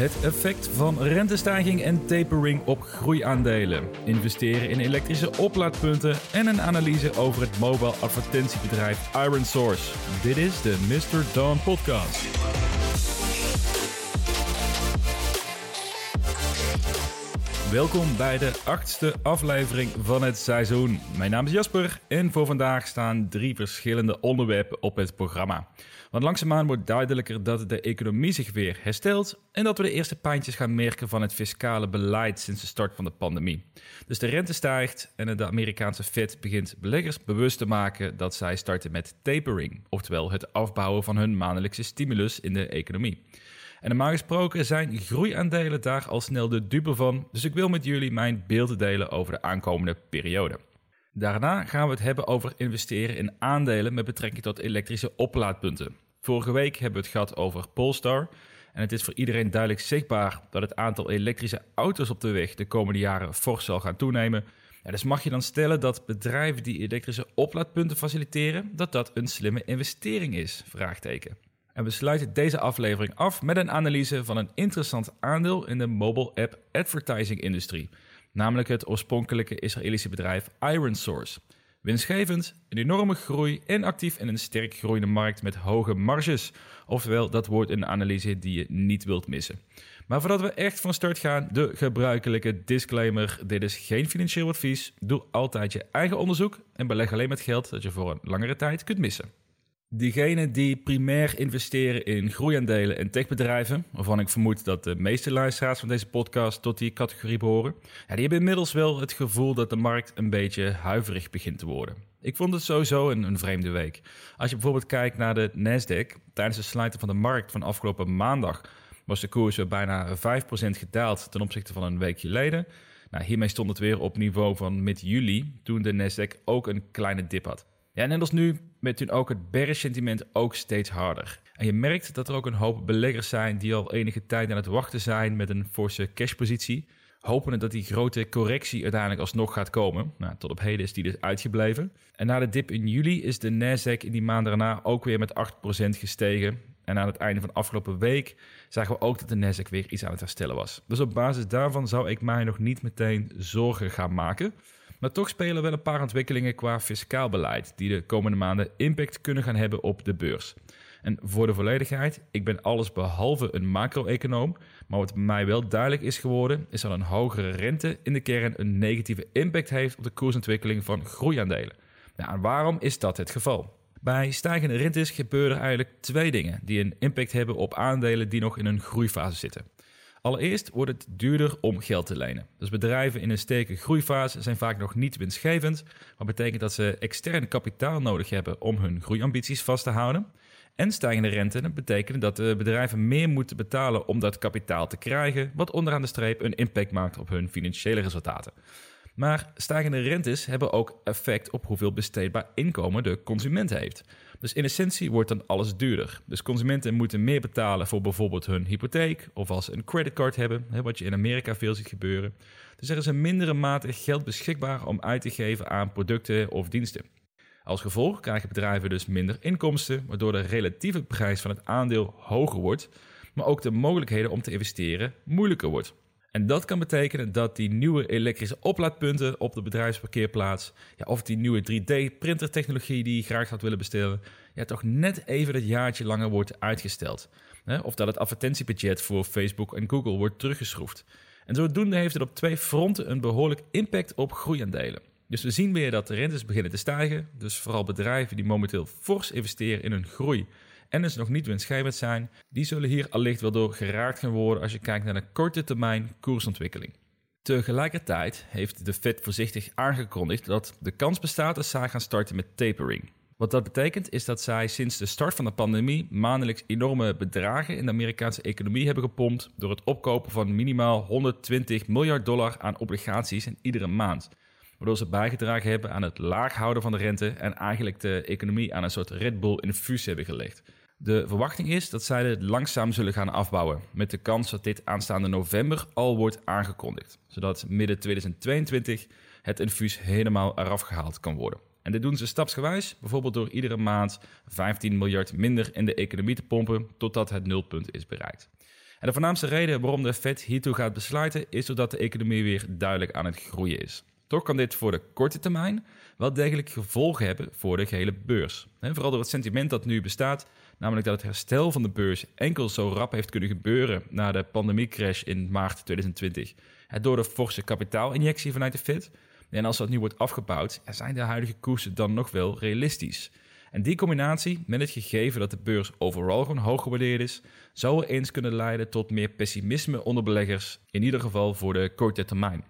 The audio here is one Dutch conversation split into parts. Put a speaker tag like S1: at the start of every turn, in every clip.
S1: Het effect van rentestijging en tapering op groeiaandelen. Investeren in elektrische oplaadpunten en een analyse over het mobile advertentiebedrijf Iron Source. Dit is de Mr. Dawn Podcast. Welkom bij de achtste aflevering van het seizoen. Mijn naam is Jasper en voor vandaag staan drie verschillende onderwerpen op het programma. Want langzaamaan wordt duidelijker dat de economie zich weer herstelt en dat we de eerste pijntjes gaan merken van het fiscale beleid sinds de start van de pandemie. Dus de rente stijgt en de Amerikaanse Fed begint beleggers bewust te maken dat zij starten met tapering, oftewel het afbouwen van hun maandelijkse stimulus in de economie. En normaal gesproken zijn groeiaandelen daar al snel de dupe van, dus ik wil met jullie mijn beelden delen over de aankomende periode. Daarna gaan we het hebben over investeren in aandelen met betrekking tot elektrische oplaadpunten. Vorige week hebben we het gehad over Polestar. En het is voor iedereen duidelijk zichtbaar dat het aantal elektrische auto's op de weg de komende jaren fors zal gaan toenemen. Ja, dus mag je dan stellen dat bedrijven die elektrische oplaadpunten faciliteren, dat dat een slimme investering is? Vraagteken. En we sluiten deze aflevering af met een analyse van een interessant aandeel in de mobile app advertising industrie namelijk het oorspronkelijke Israëlische bedrijf Iron Source. Winstgevend, een enorme groei en actief in een sterk groeiende markt met hoge marges. Oftewel, dat wordt een analyse die je niet wilt missen. Maar voordat we echt van start gaan, de gebruikelijke disclaimer. Dit is geen financieel advies. Doe altijd je eigen onderzoek en beleg alleen met geld dat je voor een langere tijd kunt missen. Diegenen die primair investeren in groeiaandelen en techbedrijven, waarvan ik vermoed dat de meeste luisteraars van deze podcast tot die categorie behoren, die hebben inmiddels wel het gevoel dat de markt een beetje huiverig begint te worden. Ik vond het sowieso een, een vreemde week. Als je bijvoorbeeld kijkt naar de Nasdaq, tijdens de sluiten van de markt van afgelopen maandag was de koers weer bijna 5% gedaald ten opzichte van een week geleden. Nou, hiermee stond het weer op niveau van mid-juli, toen de Nasdaq ook een kleine dip had. Ja, net als nu met toen ook het bearish-sentiment ook steeds harder. En je merkt dat er ook een hoop beleggers zijn die al enige tijd aan het wachten zijn met een forse cashpositie. Hopende dat die grote correctie uiteindelijk alsnog gaat komen. Nou, tot op heden is die dus uitgebleven. En na de dip in juli is de Nasdaq in die maand daarna ook weer met 8% gestegen. En aan het einde van afgelopen week zagen we ook dat de Nasdaq weer iets aan het herstellen was. Dus op basis daarvan zou ik mij nog niet meteen zorgen gaan maken. Maar toch spelen wel een paar ontwikkelingen qua fiscaal beleid die de komende maanden impact kunnen gaan hebben op de beurs. En voor de volledigheid, ik ben alles behalve een macro-econoom, maar wat mij wel duidelijk is geworden, is dat een hogere rente in de kern een negatieve impact heeft op de koersontwikkeling van groeiaandelen. Nou, en waarom is dat het geval? Bij stijgende rentes gebeuren eigenlijk twee dingen die een impact hebben op aandelen die nog in een groeifase zitten. Allereerst wordt het duurder om geld te lenen. Dus bedrijven in een sterke groeifase zijn vaak nog niet winstgevend, wat betekent dat ze extern kapitaal nodig hebben om hun groeiambities vast te houden. En stijgende rente betekenen dat de bedrijven meer moeten betalen om dat kapitaal te krijgen, wat onderaan de streep een impact maakt op hun financiële resultaten. Maar stijgende rentes hebben ook effect op hoeveel besteedbaar inkomen de consument heeft. Dus in essentie wordt dan alles duurder. Dus consumenten moeten meer betalen voor bijvoorbeeld hun hypotheek of als ze een creditcard hebben, wat je in Amerika veel ziet gebeuren. Dus er is een mindere mate geld beschikbaar om uit te geven aan producten of diensten. Als gevolg krijgen bedrijven dus minder inkomsten, waardoor de relatieve prijs van het aandeel hoger wordt, maar ook de mogelijkheden om te investeren moeilijker wordt. En dat kan betekenen dat die nieuwe elektrische oplaadpunten op de bedrijfsparkeerplaats, ja, of die nieuwe 3D-printertechnologie die je graag zou willen bestellen, ja, toch net even dat jaartje langer wordt uitgesteld. Of dat het advertentiebudget voor Facebook en Google wordt teruggeschroefd. En zodoende heeft het op twee fronten een behoorlijk impact op groeiaandelen. Dus we zien weer dat de rentes beginnen te stijgen. Dus vooral bedrijven die momenteel fors investeren in hun groei en dus nog niet winstgevend zijn, die zullen hier allicht wel door geraakt gaan worden als je kijkt naar de korte termijn koersontwikkeling. Tegelijkertijd heeft de Fed voorzichtig aangekondigd dat de kans bestaat dat zij gaan starten met tapering. Wat dat betekent is dat zij sinds de start van de pandemie maandelijks enorme bedragen in de Amerikaanse economie hebben gepompt door het opkopen van minimaal 120 miljard dollar aan obligaties in iedere maand. Waardoor ze bijgedragen hebben aan het laag houden van de rente en eigenlijk de economie aan een soort Red Bull infuus hebben gelegd. De verwachting is dat zij het langzaam zullen gaan afbouwen, met de kans dat dit aanstaande november al wordt aangekondigd, zodat midden 2022 het infuus helemaal eraf gehaald kan worden. En dit doen ze stapsgewijs, bijvoorbeeld door iedere maand 15 miljard minder in de economie te pompen totdat het nulpunt is bereikt. En de voornaamste reden waarom de Fed hiertoe gaat besluiten is doordat de economie weer duidelijk aan het groeien is. Toch kan dit voor de korte termijn wel degelijk gevolgen hebben voor de gehele beurs. vooral door het sentiment dat nu bestaat, namelijk dat het herstel van de beurs enkel zo rap heeft kunnen gebeuren na de pandemiecrash in maart 2020. Door de forse kapitaalinjectie vanuit de Fed. En als dat nu wordt afgebouwd, zijn de huidige koersen dan nog wel realistisch. En die combinatie met het gegeven dat de beurs overal gewoon hoog gewaardeerd is, zou eens kunnen leiden tot meer pessimisme onder beleggers, in ieder geval voor de korte termijn.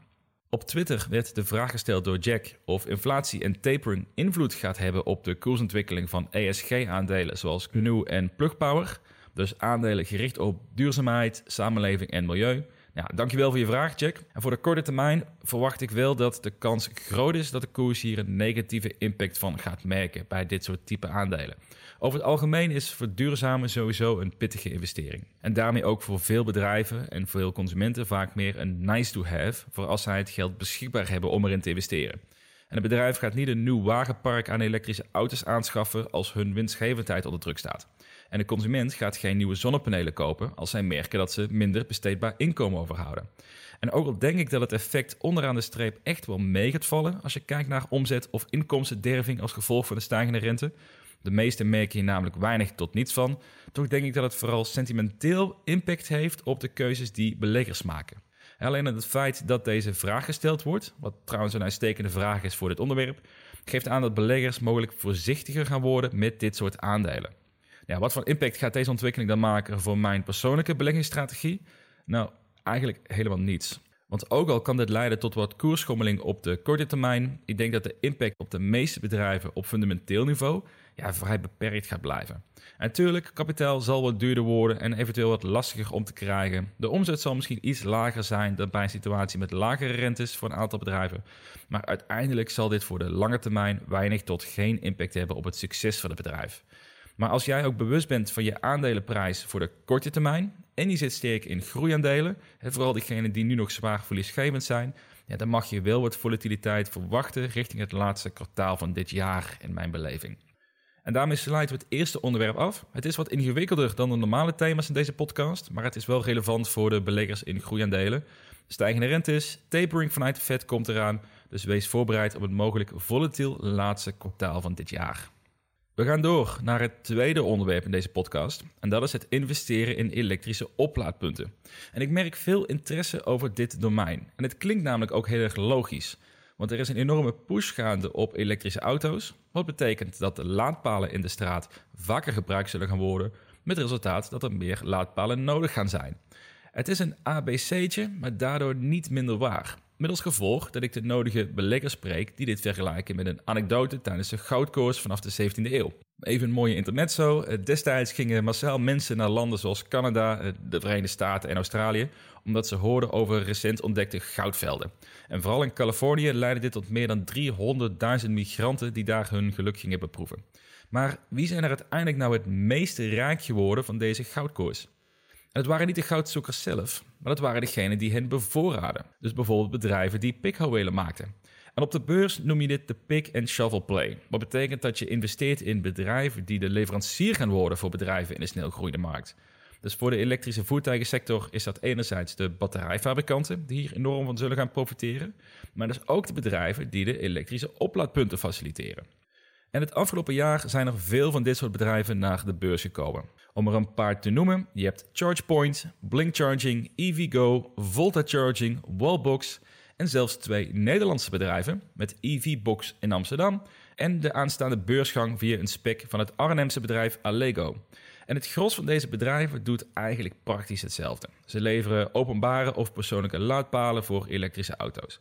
S1: Op Twitter werd de vraag gesteld door Jack of inflatie en tapering invloed gaat hebben op de koersontwikkeling van ESG-aandelen zoals GNU en Plug Power. Dus aandelen gericht op duurzaamheid, samenleving en milieu. Ja, dankjewel voor je vraag, Jack. En voor de korte termijn verwacht ik wel dat de kans groot is dat de koers hier een negatieve impact van gaat merken bij dit soort type aandelen. Over het algemeen is verduurzamen sowieso een pittige investering. En daarmee ook voor veel bedrijven en veel consumenten vaak meer een nice to have voor als zij het geld beschikbaar hebben om erin te investeren. En het bedrijf gaat niet een nieuw wagenpark aan elektrische auto's aanschaffen als hun winstgevendheid onder druk staat. En de consument gaat geen nieuwe zonnepanelen kopen als zij merken dat ze minder besteedbaar inkomen overhouden. En ook al denk ik dat het effect onderaan de streep echt wel mee gaat vallen als je kijkt naar omzet of inkomstenderving als gevolg van de stijgende rente. De meeste merken hier namelijk weinig tot niets van. Toch denk ik dat het vooral sentimenteel impact heeft op de keuzes die beleggers maken. Alleen het feit dat deze vraag gesteld wordt, wat trouwens een uitstekende vraag is voor dit onderwerp, geeft aan dat beleggers mogelijk voorzichtiger gaan worden met dit soort aandelen. Wat voor impact gaat deze ontwikkeling dan maken voor mijn persoonlijke beleggingsstrategie? Nou, eigenlijk helemaal niets. Want ook al kan dit leiden tot wat koersschommeling op de korte termijn, ik denk dat de impact op de meeste bedrijven op fundamenteel niveau ja, vrij beperkt gaat blijven. En natuurlijk, kapitaal zal wat duurder worden en eventueel wat lastiger om te krijgen. De omzet zal misschien iets lager zijn dan bij een situatie met lagere rentes voor een aantal bedrijven. Maar uiteindelijk zal dit voor de lange termijn weinig tot geen impact hebben op het succes van het bedrijf. Maar als jij ook bewust bent van je aandelenprijs voor de korte termijn en je zit sterk in groeiaandelen, en vooral diegenen die nu nog zwaar verliesgevend zijn, ja, dan mag je wel wat volatiliteit verwachten richting het laatste kwartaal van dit jaar in mijn beleving. En daarmee sluiten we het eerste onderwerp af. Het is wat ingewikkelder dan de normale thema's in deze podcast, maar het is wel relevant voor de beleggers in groeiaandelen. Stijgende rentes, tapering vanuit de Fed komt eraan, dus wees voorbereid op het mogelijk volatiel laatste kwartaal van dit jaar. We gaan door naar het tweede onderwerp in deze podcast. En dat is het investeren in elektrische oplaadpunten. En ik merk veel interesse over dit domein. En het klinkt namelijk ook heel erg logisch. Want er is een enorme push gaande op elektrische auto's. Wat betekent dat de laadpalen in de straat vaker gebruikt zullen gaan worden. Met resultaat dat er meer laadpalen nodig gaan zijn. Het is een ABC'tje, maar daardoor niet minder waar. Met als gevolg dat ik de nodige beleggers spreek die dit vergelijken met een anekdote tijdens de goudkoers vanaf de 17e eeuw. Even een mooie internet zo. Eh, destijds gingen massaal mensen naar landen zoals Canada, eh, de Verenigde Staten en Australië, omdat ze hoorden over recent ontdekte goudvelden. En vooral in Californië leidde dit tot meer dan 300.000 migranten die daar hun geluk gingen beproeven. Maar wie zijn er uiteindelijk nou het meeste rijk geworden van deze goudkoers? Het waren niet de goudzoekers zelf, maar dat waren degenen die hen bevoorraden. Dus bijvoorbeeld bedrijven die pikhouwelen maakten. En op de beurs noem je dit de pick and shovel play. Wat betekent dat je investeert in bedrijven die de leverancier gaan worden voor bedrijven in de snel groeiende markt. Dus voor de elektrische voertuigensector is dat enerzijds de batterijfabrikanten die hier enorm van zullen gaan profiteren, maar dus ook de bedrijven die de elektrische oplaadpunten faciliteren. En het afgelopen jaar zijn er veel van dit soort bedrijven naar de beurs gekomen. Om er een paar te noemen, je hebt ChargePoint, Blink Charging, EVgo, Volta Charging, Wallbox en zelfs twee Nederlandse bedrijven met EVBox in Amsterdam en de aanstaande beursgang via een spec van het Arnhemse bedrijf Allego. En het gros van deze bedrijven doet eigenlijk praktisch hetzelfde. Ze leveren openbare of persoonlijke laadpalen voor elektrische auto's.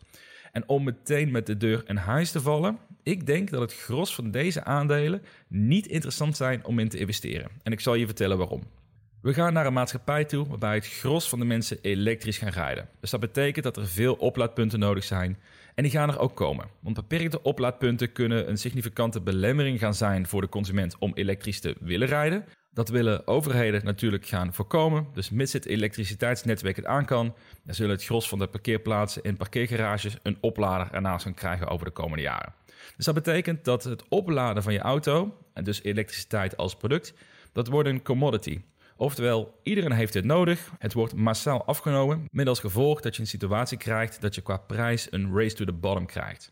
S1: En om meteen met de deur in huis te vallen, ik denk dat het gros van deze aandelen niet interessant zijn om in te investeren. En ik zal je vertellen waarom. We gaan naar een maatschappij toe waarbij het gros van de mensen elektrisch gaan rijden. Dus dat betekent dat er veel oplaadpunten nodig zijn. En die gaan er ook komen. Want beperkte oplaadpunten kunnen een significante belemmering gaan zijn voor de consument om elektrisch te willen rijden. Dat willen overheden natuurlijk gaan voorkomen. Dus mits het elektriciteitsnetwerk het aan kan, dan zullen het gros van de parkeerplaatsen en parkeergarages een oplader ernaast gaan krijgen over de komende jaren. Dus dat betekent dat het opladen van je auto, en dus elektriciteit als product, dat wordt een commodity. Oftewel, iedereen heeft dit nodig. Het wordt massaal afgenomen, met als gevolg dat je een situatie krijgt dat je qua prijs een race to the bottom krijgt.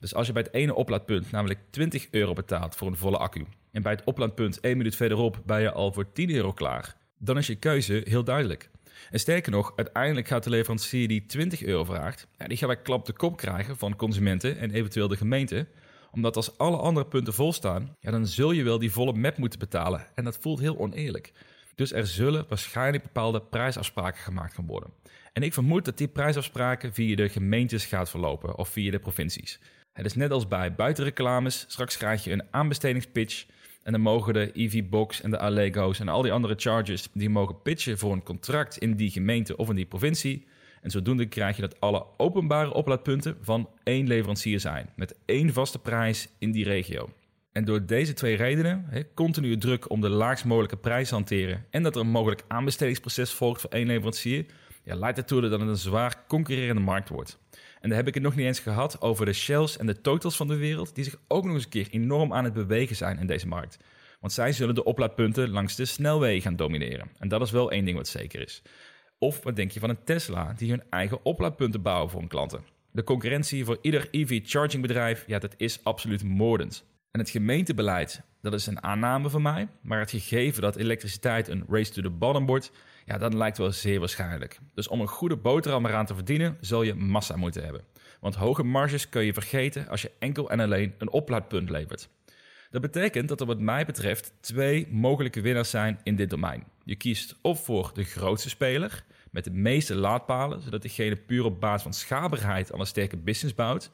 S1: Dus als je bij het ene oplaadpunt namelijk 20 euro betaalt voor een volle accu en bij het oplaadpunt 1 minuut verderop ben je al voor 10 euro klaar, dan is je keuze heel duidelijk. En sterker nog, uiteindelijk gaat de leverancier die 20 euro vraagt, die gaat bij klap de kop krijgen van consumenten en eventueel de gemeente. Omdat als alle andere punten vol staan, ja, dan zul je wel die volle map moeten betalen. En dat voelt heel oneerlijk. Dus er zullen waarschijnlijk bepaalde prijsafspraken gemaakt gaan worden. En ik vermoed dat die prijsafspraken via de gemeentes gaat verlopen of via de provincies. Het is net als bij buitenreclames. Straks krijg je een aanbestedingspitch. En dan mogen de EV-Box en de Allego's en al die andere chargers... die mogen pitchen voor een contract in die gemeente of in die provincie. En zodoende krijg je dat alle openbare oplaadpunten van één leverancier zijn. Met één vaste prijs in die regio. En door deze twee redenen, hè, continue druk om de laagst mogelijke prijs te hanteren... en dat er een mogelijk aanbestedingsproces volgt voor één leverancier... Ja, leidt ertoe dat het een zwaar concurrerende markt wordt. En daar heb ik het nog niet eens gehad over de shells en de totals van de wereld, die zich ook nog eens een keer enorm aan het bewegen zijn in deze markt. Want zij zullen de oplaadpunten langs de snelwegen gaan domineren. En dat is wel één ding wat zeker is. Of wat denk je van een Tesla die hun eigen oplaadpunten bouwen voor hun klanten? De concurrentie voor ieder EV-chargingbedrijf, ja, dat is absoluut moordend. En het gemeentebeleid, dat is een aanname van mij. Maar het gegeven dat elektriciteit een race to the bottom wordt, ja, dat lijkt wel zeer waarschijnlijk. Dus om een goede boterham eraan te verdienen, zul je massa moeten hebben. Want hoge marges kun je vergeten als je enkel en alleen een oplaadpunt levert. Dat betekent dat er wat mij betreft twee mogelijke winnaars zijn in dit domein. Je kiest of voor de grootste speler met de meeste laadpalen, zodat diegene puur op basis van schaalbaarheid aan een sterke business bouwt.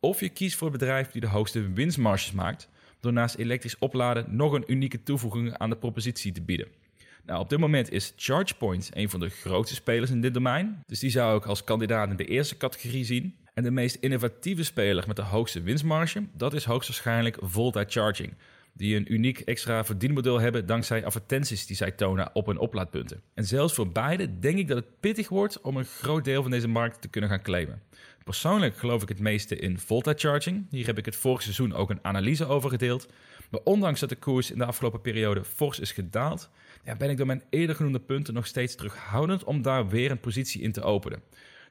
S1: Of je kiest voor het bedrijf die de hoogste winstmarges maakt, door naast elektrisch opladen nog een unieke toevoeging aan de propositie te bieden. Nou, op dit moment is ChargePoint een van de grootste spelers in dit domein. Dus die zou ik als kandidaat in de eerste categorie zien. En de meest innovatieve speler met de hoogste winstmarge, dat is hoogstwaarschijnlijk Volta Charging. Die een uniek extra verdienmodel hebben dankzij advertenties die zij tonen op hun oplaadpunten. En zelfs voor beide denk ik dat het pittig wordt om een groot deel van deze markt te kunnen gaan claimen. Persoonlijk geloof ik het meeste in Volta Charging. Hier heb ik het vorig seizoen ook een analyse over gedeeld. Maar ondanks dat de koers in de afgelopen periode fors is gedaald, ja, ben ik door mijn eerder genoemde punten nog steeds terughoudend om daar weer een positie in te openen.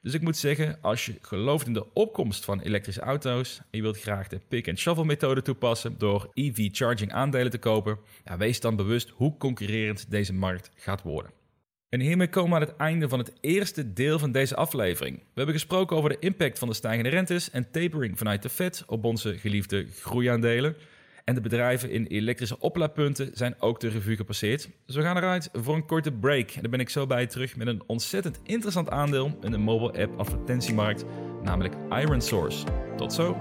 S1: Dus ik moet zeggen, als je gelooft in de opkomst van elektrische auto's en je wilt graag de pick-and-shovel methode toepassen door EV-charging aandelen te kopen, ja, wees dan bewust hoe concurrerend deze markt gaat worden. En hiermee komen we aan het einde van het eerste deel van deze aflevering. We hebben gesproken over de impact van de stijgende rentes en tapering vanuit de Fed op onze geliefde groeiaandelen. En de bedrijven in elektrische oplaadpunten zijn ook de revue gepasseerd. Dus we gaan eruit voor een korte break. En dan ben ik zo bij terug met een ontzettend interessant aandeel in de mobile app advertentiemarkt, namelijk Iron Source. Tot zo!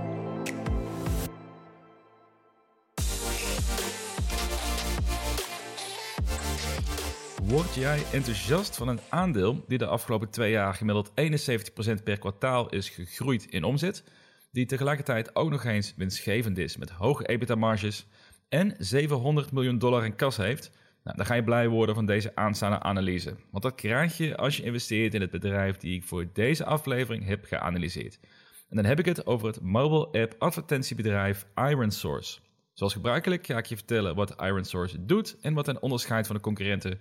S1: Word jij enthousiast van een aandeel die de afgelopen twee jaar gemiddeld 71% per kwartaal is gegroeid in omzet? Die tegelijkertijd ook nog eens winstgevend is met hoge EBITDA-marges en 700 miljoen dollar in kas heeft, nou, dan ga je blij worden van deze aanstaande analyse. Want dat krijg je als je investeert in het bedrijf die ik voor deze aflevering heb geanalyseerd. En dan heb ik het over het mobile app advertentiebedrijf IronSource. Zoals gebruikelijk ga ik je vertellen wat IronSource doet en wat hen onderscheidt van de concurrenten,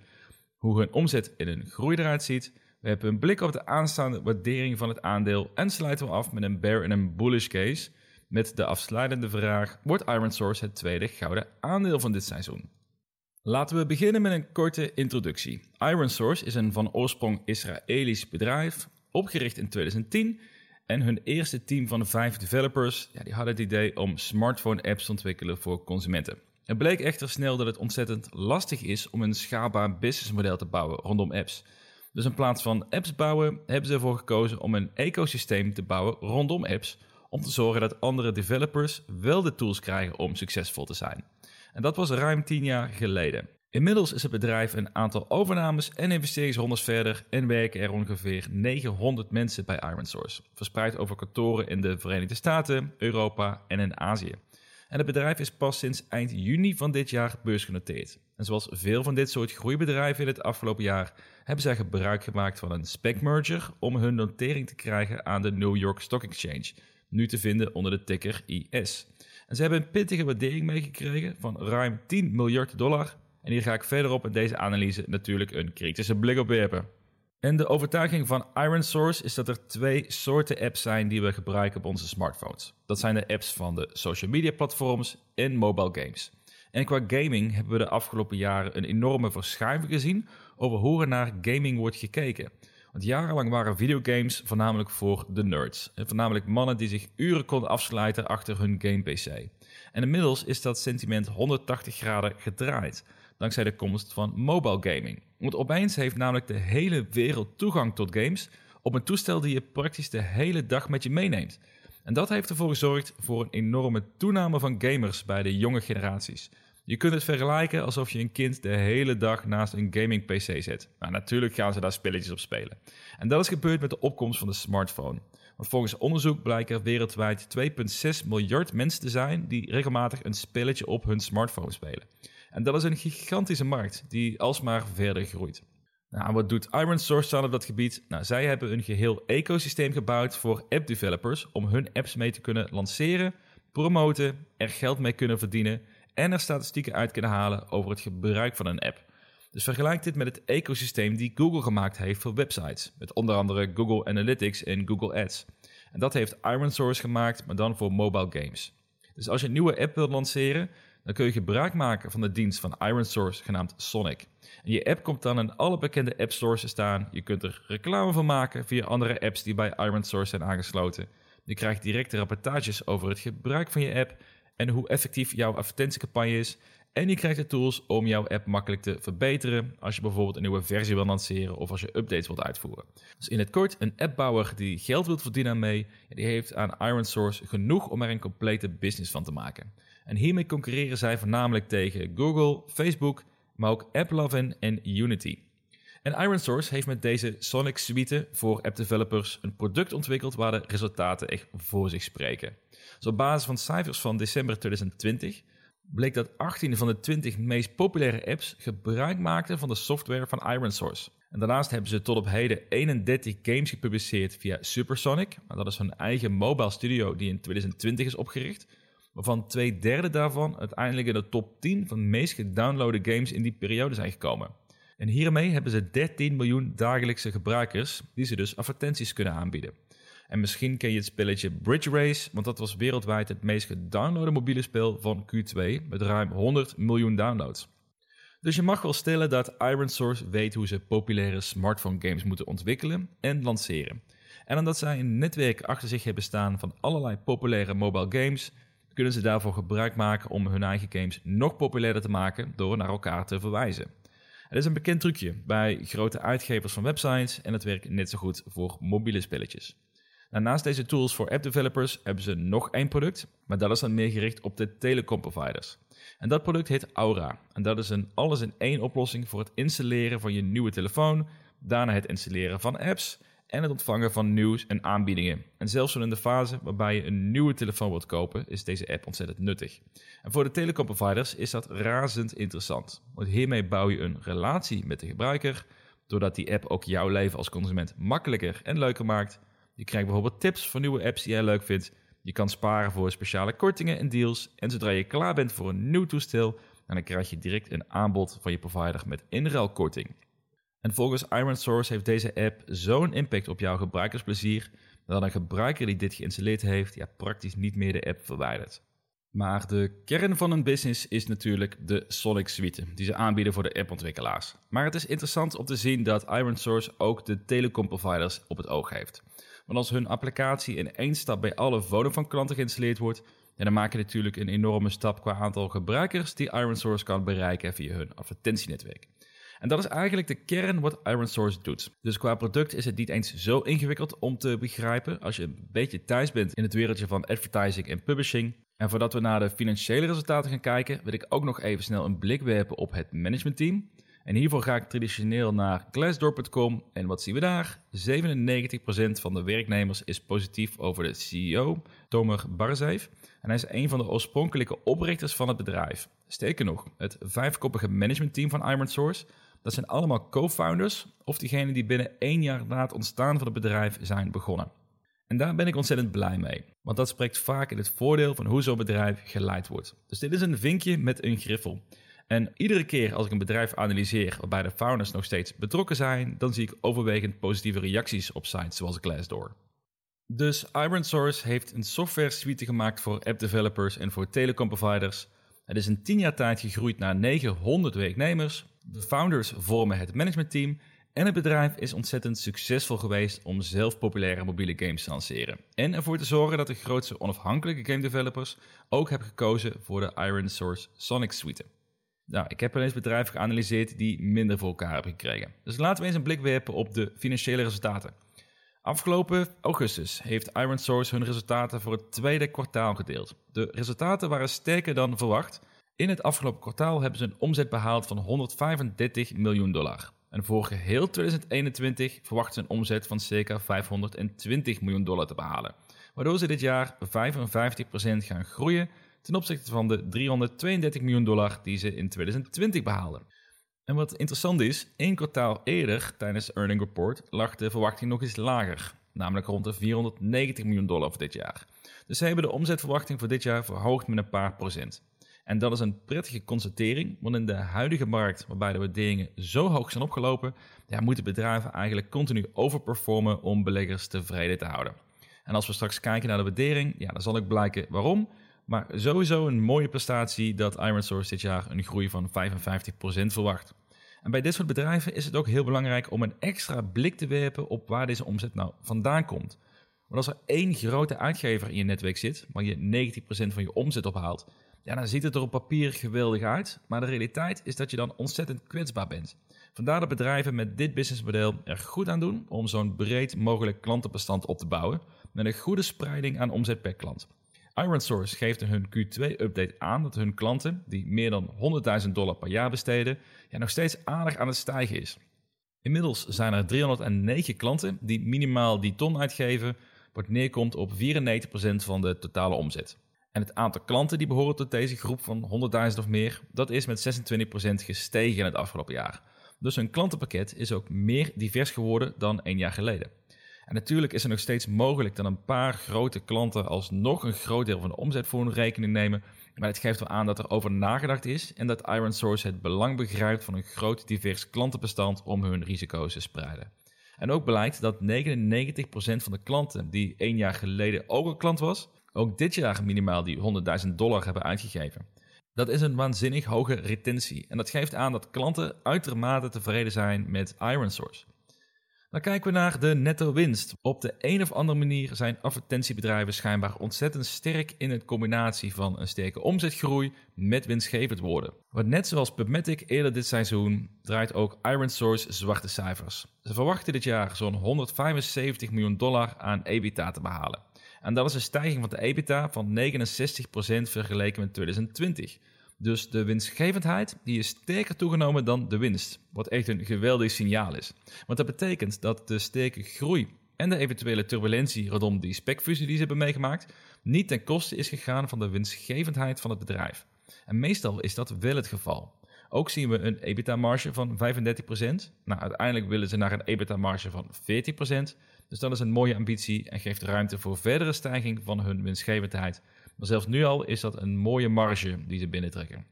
S1: hoe hun omzet in hun groei eruit ziet we hebben een blik op de aanstaande waardering van het aandeel en sluiten we af met een bear en een bullish case. Met de afsluitende vraag: wordt IronSource het tweede gouden aandeel van dit seizoen? Laten we beginnen met een korte introductie. IronSource is een van oorsprong Israëlisch bedrijf, opgericht in 2010. En hun eerste team van vijf developers ja, die hadden het idee om smartphone-apps te ontwikkelen voor consumenten. Het bleek echter snel dat het ontzettend lastig is om een schaalbaar businessmodel te bouwen rondom apps. Dus in plaats van apps bouwen, hebben ze ervoor gekozen om een ecosysteem te bouwen rondom apps, om te zorgen dat andere developers wel de tools krijgen om succesvol te zijn. En dat was ruim 10 jaar geleden. Inmiddels is het bedrijf een aantal overnames en investeringsrondes verder en werken er ongeveer 900 mensen bij IronSource, verspreid over kantoren in de Verenigde Staten, Europa en in Azië. En het bedrijf is pas sinds eind juni van dit jaar beursgenoteerd. En zoals veel van dit soort groeibedrijven in het afgelopen jaar hebben zij gebruik gemaakt van een spec merger om hun notering te krijgen aan de New York Stock Exchange, nu te vinden onder de ticker IS. En ze hebben een pittige waardering meegekregen van ruim 10 miljard dollar En hier ga ik verderop in deze analyse natuurlijk een kritische blik op werpen. En de overtuiging van Iron Source is dat er twee soorten apps zijn die we gebruiken op onze smartphones. Dat zijn de apps van de social media platforms en mobile games. En qua gaming hebben we de afgelopen jaren een enorme verschuiving gezien over hoe er naar gaming wordt gekeken. Want jarenlang waren videogames voornamelijk voor de nerds. En voornamelijk mannen die zich uren konden afsluiten achter hun game-PC. En inmiddels is dat sentiment 180 graden gedraaid dankzij de komst van mobile gaming. Want opeens heeft namelijk de hele wereld toegang tot games op een toestel die je praktisch de hele dag met je meeneemt. En dat heeft ervoor gezorgd voor een enorme toename van gamers bij de jonge generaties. Je kunt het vergelijken alsof je een kind de hele dag naast een gaming PC zet. Nou, natuurlijk gaan ze daar spelletjes op spelen. En dat is gebeurd met de opkomst van de smartphone. Want volgens onderzoek blijken er wereldwijd 2,6 miljard mensen te zijn die regelmatig een spelletje op hun smartphone spelen. En dat is een gigantische markt die alsmaar verder groeit. Nou, wat doet Iron Source dan op dat gebied? Nou, zij hebben een geheel ecosysteem gebouwd voor app developers om hun apps mee te kunnen lanceren, promoten, er geld mee kunnen verdienen en er statistieken uit kunnen halen over het gebruik van een app. Dus vergelijk dit met het ecosysteem die Google gemaakt heeft voor websites, met onder andere Google Analytics en Google Ads. En dat heeft Iron Source gemaakt, maar dan voor mobile games. Dus als je een nieuwe app wilt lanceren, dan kun je gebruik maken van de dienst van Iron Source genaamd Sonic. En je app komt dan in alle bekende app stores te staan. Je kunt er reclame van maken via andere apps die bij Iron Source zijn aangesloten. Je krijgt directe rapportages over het gebruik van je app en hoe effectief jouw advertentiecampagne is. En je krijgt de tools om jouw app makkelijk te verbeteren als je bijvoorbeeld een nieuwe versie wil lanceren of als je updates wilt uitvoeren. Dus in het kort, een appbouwer die geld wilt verdienen aan mee, die heeft aan Iron Source genoeg om er een complete business van te maken. En hiermee concurreren zij voornamelijk tegen Google, Facebook, maar ook AppLovin en Unity. En IronSource heeft met deze Sonic Suite voor app developers een product ontwikkeld waar de resultaten echt voor zich spreken. Dus op basis van cijfers van december 2020 bleek dat 18 van de 20 meest populaire apps gebruik maakten van de software van IronSource. En daarnaast hebben ze tot op heden 31 games gepubliceerd via Supersonic. Dat is hun eigen mobile studio die in 2020 is opgericht waarvan twee derde daarvan uiteindelijk in de top 10 van de meest gedownloade games in die periode zijn gekomen. En hiermee hebben ze 13 miljoen dagelijkse gebruikers die ze dus advertenties kunnen aanbieden. En misschien ken je het spelletje Bridge Race, want dat was wereldwijd het meest gedownloade mobiele spel van Q2 met ruim 100 miljoen downloads. Dus je mag wel stellen dat Iron Source weet hoe ze populaire smartphone games moeten ontwikkelen en lanceren. En omdat zij een netwerk achter zich hebben staan van allerlei populaire mobile games, kunnen ze daarvoor gebruik maken om hun eigen games nog populairder te maken door naar elkaar te verwijzen. Het is een bekend trucje bij grote uitgevers van websites en het werkt net zo goed voor mobiele spelletjes. Naast deze tools voor app developers hebben ze nog één product, maar dat is dan meer gericht op de telecom providers. En dat product heet Aura. En dat is een alles in één oplossing voor het installeren van je nieuwe telefoon, daarna het installeren van apps en het ontvangen van nieuws en aanbiedingen. En zelfs in de fase waarbij je een nieuwe telefoon wilt kopen, is deze app ontzettend nuttig. En voor de telecomproviders is dat razend interessant, want hiermee bouw je een relatie met de gebruiker, doordat die app ook jouw leven als consument makkelijker en leuker maakt. Je krijgt bijvoorbeeld tips voor nieuwe apps die jij leuk vindt. Je kan sparen voor speciale kortingen en deals. En zodra je klaar bent voor een nieuw toestel, dan krijg je direct een aanbod van je provider met inruilkorting. En volgens Iron Source heeft deze app zo'n impact op jouw gebruikersplezier dat een gebruiker die dit geïnstalleerd heeft, ja, praktisch niet meer de app verwijdert. Maar de kern van een business is natuurlijk de Sonic Suite, die ze aanbieden voor de appontwikkelaars. Maar het is interessant om te zien dat Iron Source ook de telecomproviders op het oog heeft. Want als hun applicatie in één stap bij alle Vodafone-klanten geïnstalleerd wordt, dan maak je natuurlijk een enorme stap qua aantal gebruikers die Iron Source kan bereiken via hun advertentienetwerk. En dat is eigenlijk de kern wat Iron Source doet. Dus qua product is het niet eens zo ingewikkeld om te begrijpen als je een beetje thuis bent in het wereldje van advertising en publishing. En voordat we naar de financiële resultaten gaan kijken, wil ik ook nog even snel een blik werpen op het managementteam. En hiervoor ga ik traditioneel naar Glassdoor.com en wat zien we daar? 97% van de werknemers is positief over de CEO, Tomer Barzeef. En hij is een van de oorspronkelijke oprichters van het bedrijf. Sterker nog, het vijfkoppige managementteam van Iron Source dat zijn allemaal co-founders of diegenen die binnen één jaar na het ontstaan van het bedrijf zijn begonnen. En daar ben ik ontzettend blij mee, want dat spreekt vaak in het voordeel van hoe zo'n bedrijf geleid wordt. Dus dit is een vinkje met een griffel. En iedere keer als ik een bedrijf analyseer waarbij de founders nog steeds betrokken zijn, dan zie ik overwegend positieve reacties op sites zoals Glassdoor. Dus Iron Source heeft een software suite gemaakt voor app developers en voor telecom providers. Het is in 10 jaar tijd gegroeid naar 900 werknemers. De founders vormen het managementteam en het bedrijf is ontzettend succesvol geweest om zelf populaire mobiele games te lanceren. En ervoor te zorgen dat de grootste onafhankelijke game developers ook hebben gekozen voor de Iron Source Sonic Suite. Nou, ik heb wel eens bedrijven geanalyseerd die minder voor elkaar hebben gekregen. Dus laten we eens een blik werpen op de financiële resultaten. Afgelopen augustus heeft Iron Source hun resultaten voor het tweede kwartaal gedeeld. De resultaten waren sterker dan verwacht. In het afgelopen kwartaal hebben ze een omzet behaald van 135 miljoen dollar. En voor geheel 2021 verwachten ze een omzet van circa 520 miljoen dollar te behalen. Waardoor ze dit jaar 55% gaan groeien ten opzichte van de 332 miljoen dollar die ze in 2020 behaalden. En wat interessant is, één kwartaal eerder tijdens earning report lag de verwachting nog eens lager, namelijk rond de 490 miljoen dollar voor dit jaar. Dus ze hebben de omzetverwachting voor dit jaar verhoogd met een paar procent. En dat is een prettige constatering, want in de huidige markt, waarbij de waarderingen zo hoog zijn opgelopen, ja, moeten bedrijven eigenlijk continu overperformen om beleggers tevreden te houden. En als we straks kijken naar de waardering, ja, dan zal ik blijken waarom. Maar sowieso een mooie prestatie dat Ironsource dit jaar een groei van 55% verwacht. En bij dit soort bedrijven is het ook heel belangrijk om een extra blik te werpen op waar deze omzet nou vandaan komt. Want als er één grote uitgever in je netwerk zit, waar je 90% van je omzet ophaalt, ja, dan ziet het er op papier geweldig uit. Maar de realiteit is dat je dan ontzettend kwetsbaar bent. Vandaar dat bedrijven met dit businessmodel er goed aan doen om zo'n breed mogelijk klantenbestand op te bouwen, met een goede spreiding aan omzet per klant. IronSource geeft in hun Q2-update aan dat hun klanten, die meer dan 100.000 dollar per jaar besteden, ja, nog steeds aardig aan het stijgen is. Inmiddels zijn er 309 klanten die minimaal die ton uitgeven, wat neerkomt op 94% van de totale omzet. En het aantal klanten die behoren tot deze groep van 100.000 of meer, dat is met 26% gestegen in het afgelopen jaar. Dus hun klantenpakket is ook meer divers geworden dan een jaar geleden. En natuurlijk is er nog steeds mogelijk dat een paar grote klanten alsnog een groot deel van de omzet voor hun rekening nemen. Maar het geeft wel aan dat er over nagedacht is en dat Iron Source het belang begrijpt van een groot divers klantenbestand om hun risico's te spreiden. En ook blijkt dat 99% van de klanten die één jaar geleden ook een klant was, ook dit jaar minimaal die 100.000 dollar hebben uitgegeven. Dat is een waanzinnig hoge retentie en dat geeft aan dat klanten uitermate tevreden zijn met Iron Source. Dan kijken we naar de netto winst. Op de een of andere manier zijn advertentiebedrijven schijnbaar ontzettend sterk in het combinatie van een sterke omzetgroei met winstgevend worden. Want net zoals PubMatic eerder dit seizoen draait ook IronSource zwarte cijfers. Ze verwachten dit jaar zo'n 175 miljoen dollar aan EBITDA te behalen. En dat is een stijging van de EBITDA van 69% vergeleken met 2020. Dus de winstgevendheid die is sterker toegenomen dan de winst, wat echt een geweldig signaal is. Want dat betekent dat de sterke groei en de eventuele turbulentie rondom die specfusie die ze hebben meegemaakt, niet ten koste is gegaan van de winstgevendheid van het bedrijf. En meestal is dat wel het geval. Ook zien we een EBITDA-marge van 35%. Nou, uiteindelijk willen ze naar een EBITDA-marge van 40%. Dus dat is een mooie ambitie en geeft ruimte voor verdere stijging van hun winstgevendheid maar zelfs nu al is dat een mooie marge die ze binnentrekken.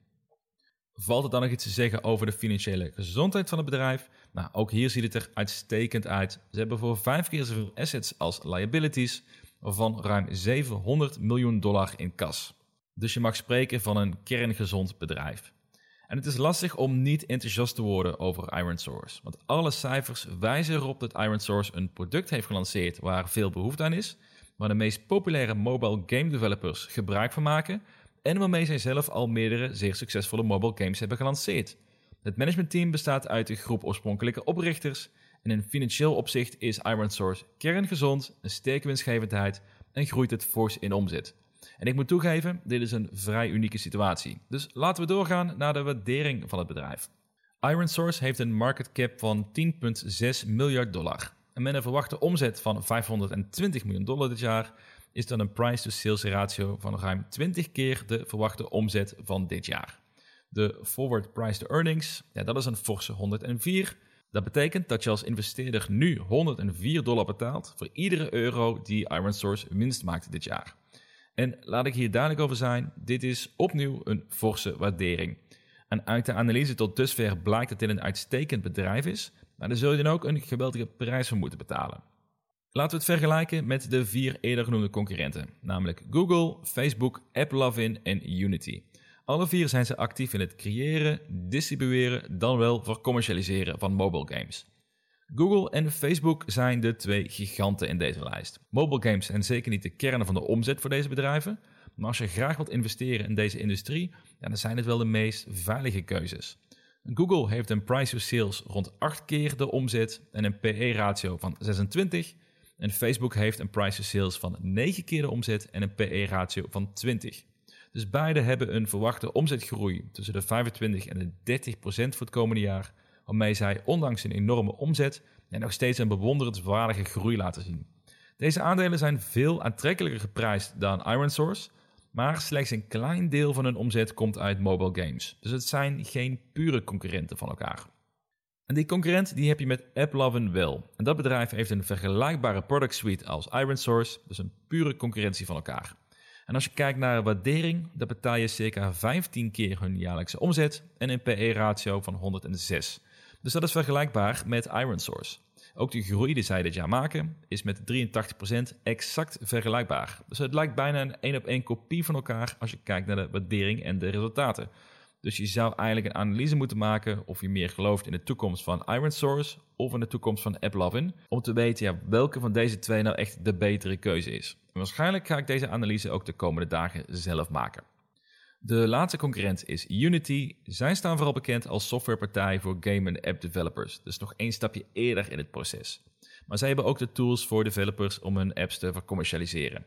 S1: Valt er dan nog iets te zeggen over de financiële gezondheid van het bedrijf? Nou, ook hier ziet het er uitstekend uit. Ze hebben voor vijf keer zoveel assets als liabilities, waarvan ruim 700 miljoen dollar in kas. Dus je mag spreken van een kerngezond bedrijf. En het is lastig om niet enthousiast te worden over Iron Source, want alle cijfers wijzen erop dat Iron Source een product heeft gelanceerd waar veel behoefte aan is, waar de meest populaire mobile game developers gebruik van maken en waarmee zij zelf al meerdere zeer succesvolle mobile games hebben gelanceerd. Het managementteam bestaat uit een groep oorspronkelijke oprichters en in financieel opzicht is ironSource kerngezond, een sterke winstgevendheid en groeit het fors in omzet. En ik moet toegeven, dit is een vrij unieke situatie. Dus laten we doorgaan naar de waardering van het bedrijf. ironSource heeft een market cap van 10,6 miljard dollar. En met een verwachte omzet van 520 miljoen dollar dit jaar is dan een price-to-sales ratio van ruim 20 keer de verwachte omzet van dit jaar. De forward price to earnings, ja, dat is een forse 104. Dat betekent dat je als investeerder nu 104 dollar betaalt voor iedere euro die IronSource winst maakt dit jaar. En laat ik hier duidelijk over zijn, dit is opnieuw een forse waardering. En uit de analyse tot dusver blijkt dat dit een uitstekend bedrijf is, maar daar zul je dan ook een geweldige prijs voor moeten betalen. Laten we het vergelijken met de vier eerder genoemde concurrenten, namelijk Google, Facebook, AppLovin en Unity. Alle vier zijn ze actief in het creëren, distribueren, dan wel voor commercialiseren van mobile games. Google en Facebook zijn de twee giganten in deze lijst. Mobile games zijn zeker niet de kern van de omzet voor deze bedrijven, maar als je graag wilt investeren in deze industrie, dan zijn het wel de meest veilige keuzes. Google heeft een price to sales rond 8 keer de omzet en een PE-ratio van 26. En Facebook heeft een price to sales van 9 keer de omzet en een PE-ratio van 20. Dus beide hebben een verwachte omzetgroei tussen de 25 en de 30 procent voor het komende jaar, waarmee zij ondanks een enorme omzet nog steeds een bewonderenswaardige groei laten zien. Deze aandelen zijn veel aantrekkelijker geprijsd dan ironSource, maar slechts een klein deel van hun omzet komt uit mobile games. Dus het zijn geen pure concurrenten van elkaar. En die concurrent die heb je met AppLovin wel. En dat bedrijf heeft een vergelijkbare product suite als ironSource, dus een pure concurrentie van elkaar. En als je kijkt naar waardering, dan betaal je circa 15 keer hun jaarlijkse omzet en een PE-ratio van 106. Dus dat is vergelijkbaar met ironSource. Ook de groei die zij dit jaar maken is met 83% exact vergelijkbaar. Dus het lijkt bijna een één op één kopie van elkaar als je kijkt naar de waardering en de resultaten. Dus je zou eigenlijk een analyse moeten maken of je meer gelooft in de toekomst van ironSource of in de toekomst van AppLovin, om te weten ja, welke van deze twee nou echt de betere keuze is. En waarschijnlijk ga ik deze analyse ook de komende dagen zelf maken. De laatste concurrent is Unity. Zij staan vooral bekend als softwarepartij voor game- en app-developers, dus nog één stapje eerder in het proces. Maar zij hebben ook de tools voor developers om hun apps te vercommercialiseren.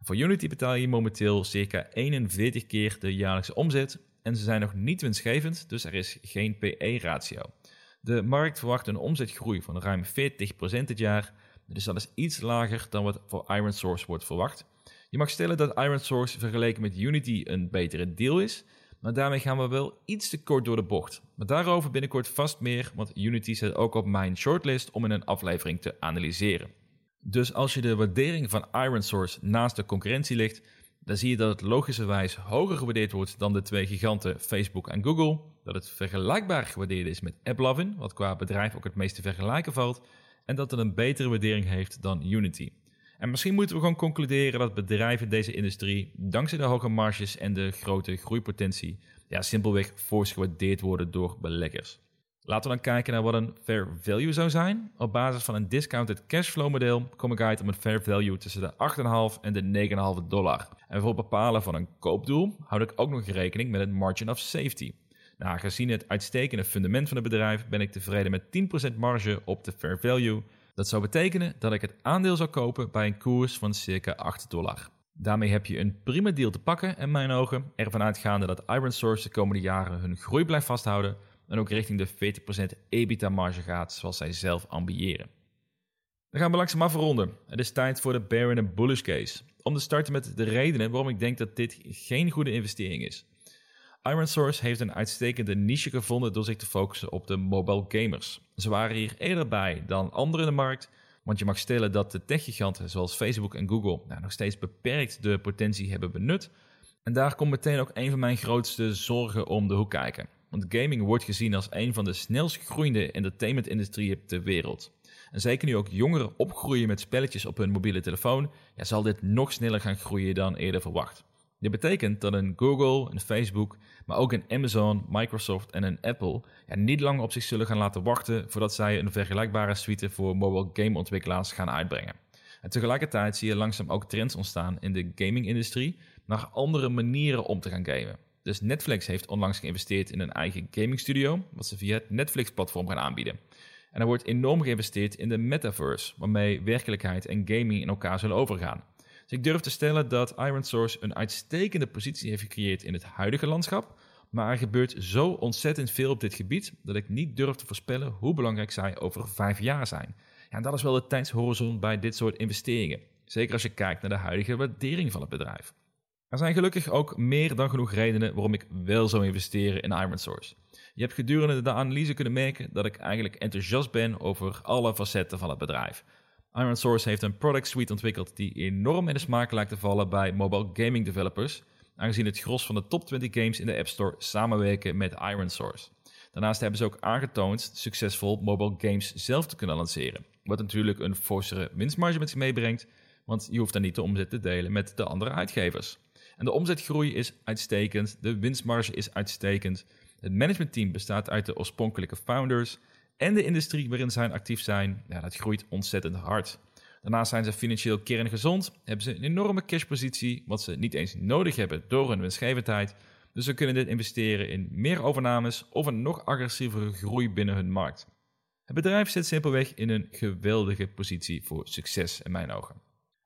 S1: Voor Unity betaal je momenteel circa 41 keer de jaarlijkse omzet en ze zijn nog niet winstgevend, dus er is geen PE-ratio. De markt verwacht een omzetgroei van ruim 40% dit jaar, dus dat is iets lager dan wat voor ironSource wordt verwacht. Je mag stellen dat ironSource vergeleken met Unity een betere deal is, maar daarmee gaan we wel iets te kort door de bocht. Maar daarover binnenkort vast meer, want Unity zit ook op mijn shortlist om in een aflevering te analyseren. Dus als je de waardering van ironSource naast de concurrentie ligt, dan zie je dat het logischerwijs hoger gewaardeerd wordt dan de twee giganten Facebook en Google, dat het vergelijkbaar gewaardeerd is met AppLovin, wat qua bedrijf ook het meest te vergelijken valt, en dat het een betere waardering heeft dan Unity. En misschien moeten we gewoon concluderen dat bedrijven deze industrie, dankzij de hoge marges en de grote groeipotentie, ja, simpelweg fors gewaardeerd worden door beleggers. Laten we dan kijken naar wat een fair value zou zijn. Op basis van een discounted cashflow model kom ik uit op een fair value tussen de 8,5 en de 9,5 dollar. En voor het bepalen van een koopdoel houd ik ook nog rekening met een margin of safety. Nou, gezien het uitstekende fundament van het bedrijf ben ik tevreden met 10% marge op de fair value dat zou betekenen dat ik het aandeel zou kopen bij een koers van circa 8 dollar. Daarmee heb je een prima deal te pakken in mijn ogen, ervan uitgaande dat ironSource de komende jaren hun groei blijft vasthouden en ook richting de 40% EBITDA-marge gaat zoals zij zelf ambiëren. Dan gaan we langzaam afronden. Het is tijd voor de bear en bullish case. Om te starten met de redenen waarom ik denk dat dit geen goede investering is. ironSource heeft een uitstekende niche gevonden door zich te focussen op de mobile gamers. Ze waren hier eerder bij dan anderen in de markt, want je mag stellen dat de techgiganten zoals Facebook en Google nou, nog steeds beperkt de potentie hebben benut. En daar komt meteen ook een van mijn grootste zorgen om de hoek kijken. Want gaming wordt gezien als een van de snelst groeiende entertainment-industrieën ter wereld. En zeker nu ook jongeren opgroeien met spelletjes op hun mobiele telefoon, ja, zal dit nog sneller gaan groeien dan eerder verwacht. Dit betekent dat een Google, een Facebook, maar ook een Amazon, Microsoft en een Apple ja, niet lang op zich zullen gaan laten wachten voordat zij een vergelijkbare suite voor mobile gameontwikkelaars gaan uitbrengen. En tegelijkertijd zie je langzaam ook trends ontstaan in de gaming-industrie naar andere manieren om te gaan gamen. Dus Netflix heeft onlangs geïnvesteerd in een eigen gaming studio, wat ze via het Netflix-platform gaan aanbieden. En er wordt enorm geïnvesteerd in de metaverse, waarmee werkelijkheid en gaming in elkaar zullen overgaan. Dus ik durf te stellen dat ironSource een uitstekende positie heeft gecreëerd in het huidige landschap, maar er gebeurt zo ontzettend veel op dit gebied dat ik niet durf te voorspellen hoe belangrijk zij over vijf jaar zijn. Ja, en dat is wel de tijdshorizon bij dit soort investeringen. Zeker als je kijkt naar de huidige waardering van het bedrijf. Er zijn gelukkig ook meer dan genoeg redenen waarom ik wel zou investeren in ironSource. Je hebt gedurende de analyse kunnen merken dat ik eigenlijk enthousiast ben over alle facetten van het bedrijf. ironSource heeft een product suite ontwikkeld die enorm in de smaak lijkt te vallen bij mobile gaming developers aangezien het gros van de top 20 games in de App Store samenwerken met Iron Source. Daarnaast hebben ze ook aangetoond succesvol mobile games zelf te kunnen lanceren. Wat natuurlijk een forsere winstmarge met zich meebrengt, want je hoeft dan niet de omzet te delen met de andere uitgevers. En de omzetgroei is uitstekend, de winstmarge is uitstekend. Het managementteam bestaat uit de oorspronkelijke founders en de industrie waarin zij actief zijn, ja, dat groeit ontzettend hard. Daarnaast zijn ze financieel kerngezond, hebben ze een enorme cashpositie, wat ze niet eens nodig hebben door hun winstgevendheid. Dus ze kunnen dit investeren in meer overnames of een nog agressievere groei binnen hun markt. Het bedrijf zit simpelweg in een geweldige positie voor succes in mijn ogen.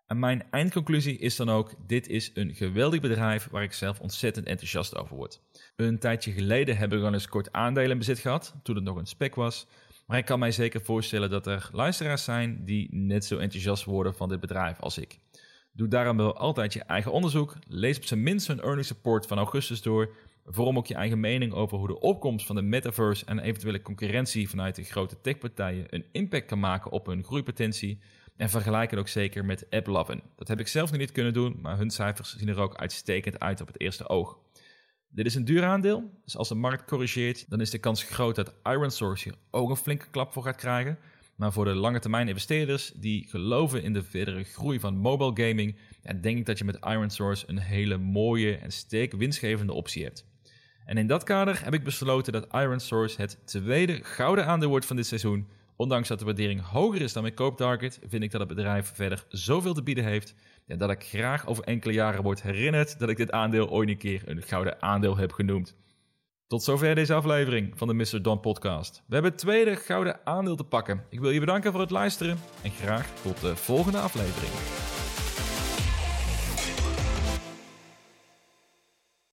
S1: En mijn eindconclusie is dan ook: dit is een geweldig bedrijf waar ik zelf ontzettend enthousiast over word. Een tijdje geleden hebben we al eens kort aandelen in bezit gehad, toen het nog een spec was. Maar ik kan mij zeker voorstellen dat er luisteraars zijn die net zo enthousiast worden van dit bedrijf als ik. Doe daarom wel altijd je eigen onderzoek. Lees op zijn minst hun earnings report van augustus door. Vorm ook je eigen mening over hoe de opkomst van de metaverse en eventuele concurrentie vanuit de grote techpartijen een impact kan maken op hun groeipotentie. En vergelijk het ook zeker met AppLovin. Dat heb ik zelf nog niet kunnen doen, maar hun cijfers zien er ook uitstekend uit op het eerste oog. Dit is een duur aandeel, dus als de markt corrigeert, dan is de kans groot dat IronSource hier ook een flinke klap voor gaat krijgen. Maar voor de lange termijn investeerders die geloven in de verdere groei van mobile gaming, ja, denk ik dat je met IronSource een hele mooie en sterk winstgevende optie hebt. En in dat kader heb ik besloten dat IronSource het tweede gouden aandeel wordt van dit seizoen. Ondanks dat de waardering hoger is dan mijn kooptarget, vind ik dat het bedrijf verder zoveel te bieden heeft ja, dat ik graag over enkele jaren word herinnerd dat ik dit aandeel ooit een keer een gouden aandeel heb genoemd. Tot zover deze aflevering van de Mr. Don podcast. We hebben het tweede gouden aandeel te pakken. Ik wil je bedanken voor het luisteren en graag tot de volgende aflevering.